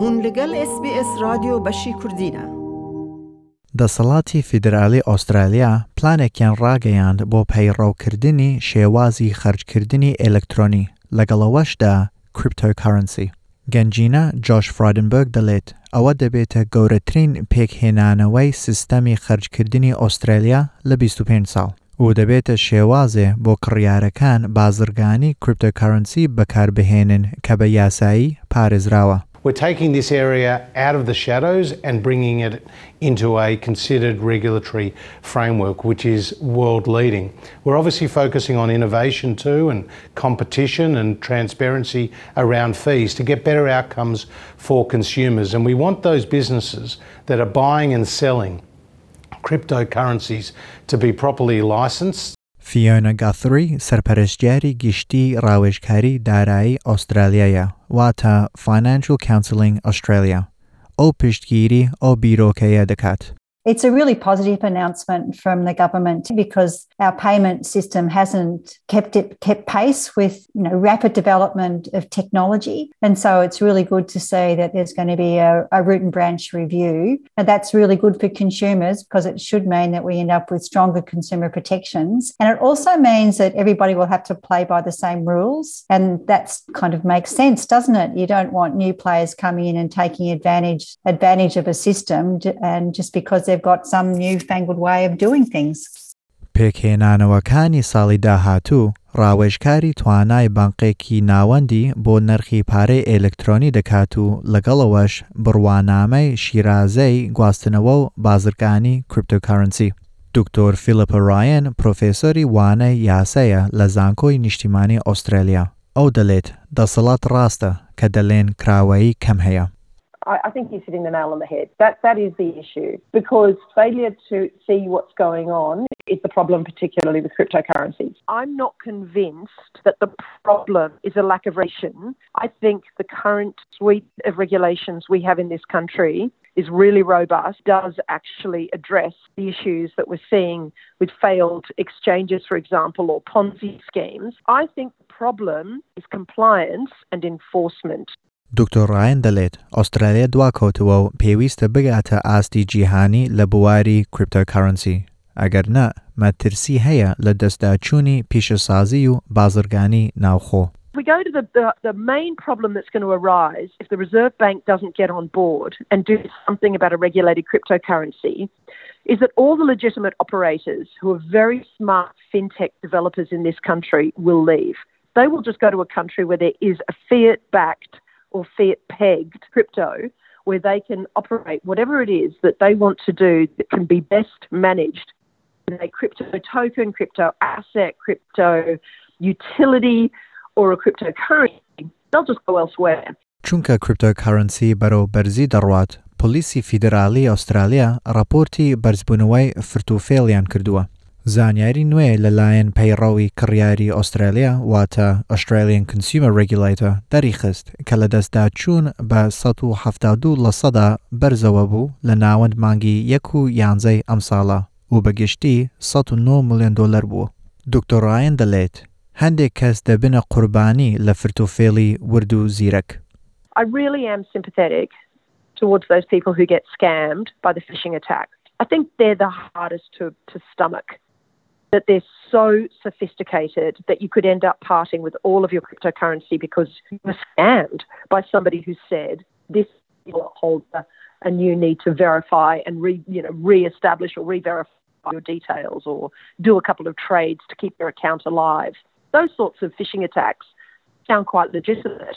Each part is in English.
هون لەگەڵ SسBS رادیۆ بەشی کوردینە. دەسەڵاتی فیدرالی ئوسترالیا پلانێکیان ڕاگەیاند بۆ پەیڕەوکردنی شێوازی خەرجکردنی ئێلکترۆنی لەگەڵەوەشدا کریپتۆکارنسی. گەنجینە جۆش فرادنبرگ دەڵێت ئەوە دەبێتە گەورەترین پێکهێنانەوەی سیستەمی خەرجکردنی ئوسترالیا لە 25 ساڵ. و دەبێتە شێوازێ بۆ کڕیارەکان بازرگانی کریپتۆکارنسی بەکاربهێنن کە بە یاسایی پارێزراوە. We're taking this area out of the shadows and bringing it into a considered regulatory framework, which is world leading. We're obviously focusing on innovation too and competition and transparency around fees to get better outcomes for consumers. And we want those businesses that are buying and selling cryptocurrencies to be properly licensed. فیۆنە گاثری سەرپەرشتیاری گشتی ڕاوێژکاری دارایی ئوسترالیایە واتە Financial Counseling Australia. ئەو پشتگیری ئەو بیرۆکەیە دەکات. It's a really positive announcement from the government because our payment system hasn't kept it kept pace with you know rapid development of technology, and so it's really good to see that there's going to be a, a root and branch review, and that's really good for consumers because it should mean that we end up with stronger consumer protections, and it also means that everybody will have to play by the same rules, and that's kind of makes sense, doesn't it? You don't want new players coming in and taking advantage advantage of a system, and just because they've got some newfangled way of doing things. پێکهێنانەوەکانی ساڵی داهاتوو ڕاوێژکاری توانای بانقێکی ناوەندی بۆ نرخی پارەی ئێلکترۆنی دەکات و لەگەڵەوەش بڕوانامەی شیرازەی گواستنەوە و بازرگانی کریپتۆکارنسی. دکتۆر فیلپ ڕایەن پرۆفێسۆری وانە یاسەیە لە زانکۆی نیشتیمانی ئوسترالیا. ئەو دەڵێت دەسەڵات ڕاستە کە دەڵێن کراوایی کەم هەیە. I, I think you're hitting the nail on the head. That that is the issue because failure to see what's going on is the problem, particularly with cryptocurrencies. I'm not convinced that the problem is a lack of regulation. I think the current suite of regulations we have in this country is really robust, does actually address the issues that we're seeing with failed exchanges, for example, or Ponzi schemes. I think the problem is compliance and enforcement. دکتۆر ڕایەن دەڵێت ئوسترالیا دواکەوتەوە و پێویستە بگاتە ئاستی جیهانی لە بواری کریپتۆکارنسی ئەگەر نە مەترسی هەیە لە دەستداچوونی پیشەسازی و بازرگانی ناوخۆ. we go to the, the, the main problem that's going to arise if the Reserve Bank doesn't get on board and do something about a regulated cryptocurrency is that all the legitimate operators who are very smart fintech developers in this country will leave. They will just go to a country where there is a fiat backed or fiat pegged crypto where they can operate whatever it is that they want to do that can be best managed in a crypto token, crypto asset, crypto utility, or a cryptocurrency. They'll just go elsewhere. چونکە کریپتۆکارنسی بەرەو بەرزی دەڕوات پلیسی فیدرالی ئوسترالیا راپۆرتی بەرزبوونەوەی فرتوفێڵیان کردووە. زانیاری نوێ لەلایەن پەیڕەوی کڕیاری ئوسترالیا واتە Australian Consumer Regulator دەریخست کە لە دەستدا چوون بە 1970 لە سەدا بەرزەوە بوو لە ناوەند مانگی یەک و یانزەی ئەم ساڵە و بەگشتی 19 میلیۆن دلار بوو. دکتۆڕایەن دەڵێت هەندێک کەس دەبنە قوربانی لە فرتوفێڵی ورد و زیرەک. I really am sympathetic towards those people who get scammed by the phishing attacks. I think they're the hardest to, to stomach. That they're so sophisticated that you could end up parting with all of your cryptocurrency because you were scammed by somebody who said this holder and you need to verify and re, you know re-establish or re-verify your details or do a couple of trades to keep your account alive. Those sorts of phishing attacks sound quite legitimate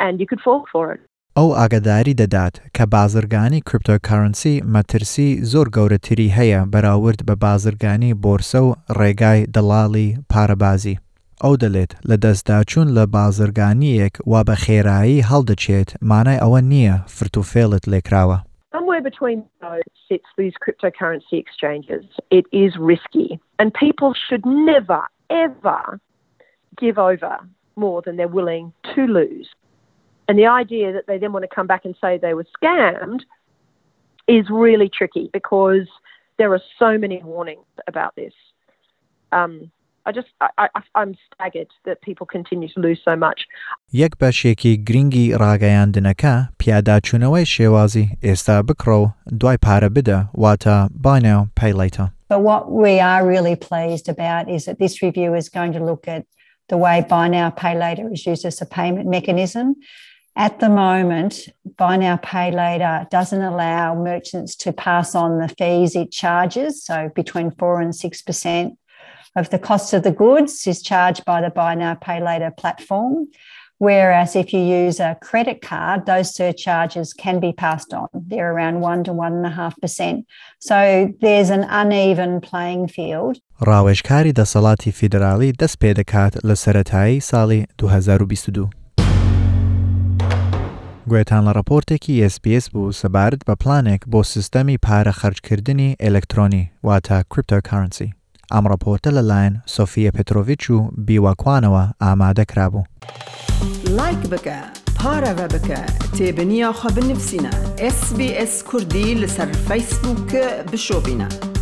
and you could fall for it. ئەو ئاگداری دەدات کە بازرگانی کریپتۆکارنسی مەترسی زۆر گەورەتری هەیە بەراورد بە بازرگانی بۆرسە و ڕێگای دەڵاڵی پارەبازی. ئەو دەڵێت لە دەستداچوون لە بازرگانیەک وا بە خێرایی هەڵدەچێت مانای ئەوە نییە فرتوفێڵت لێکراوە. Somewhere between those sits these cryptocurrency exchanges. It is risky, and people should never, ever give over more than they're willing to lose. And the idea that they then want to come back and say they were scammed is really tricky because there are so many warnings about this. Um, I just, I, I, I'm staggered that people continue to lose so much. یەک بەشێکی گرنگی ڕاگەیاندنەکە پیاداچوونەوەی شێوازی ئێستا بکڕە و دوای پارە بدە واتە بانێ پەیڵیتە. But what we are really pleased about is that this review is going to look at the way buy now, pay later is used as a payment mechanism. At the moment, buy now, pay later doesn't allow merchants to pass on the fees it charges. So between four and six percent of the cost of the goods is charged by the buy now, pay later platform. Whereas if you use a credit card, those surcharges can be passed on. They're around one to one and a half percent. So there's an uneven playing field. ڕاوێژکاری دەسەڵاتی فیدرالی دەست پێ دەکات لە سەتایی ساڵی 2022. گوێتان لە راپۆرتێکی SسPS بوو سەبارەت بە پلانێک بۆ سیستەمی پارە خەرجکردنی ئەلکترۆنی واتە کریپتۆکارنسی. ئەم راپۆرتە لەلایەن سۆفیە پێترۆڤچ و بیوەکوانەوە ئامادە کرابوو. لایک بکە پارەوە بکە تێبنییا خە بنفسینە SسBS کوردی لەسەر فیسبووکە بشۆبینە.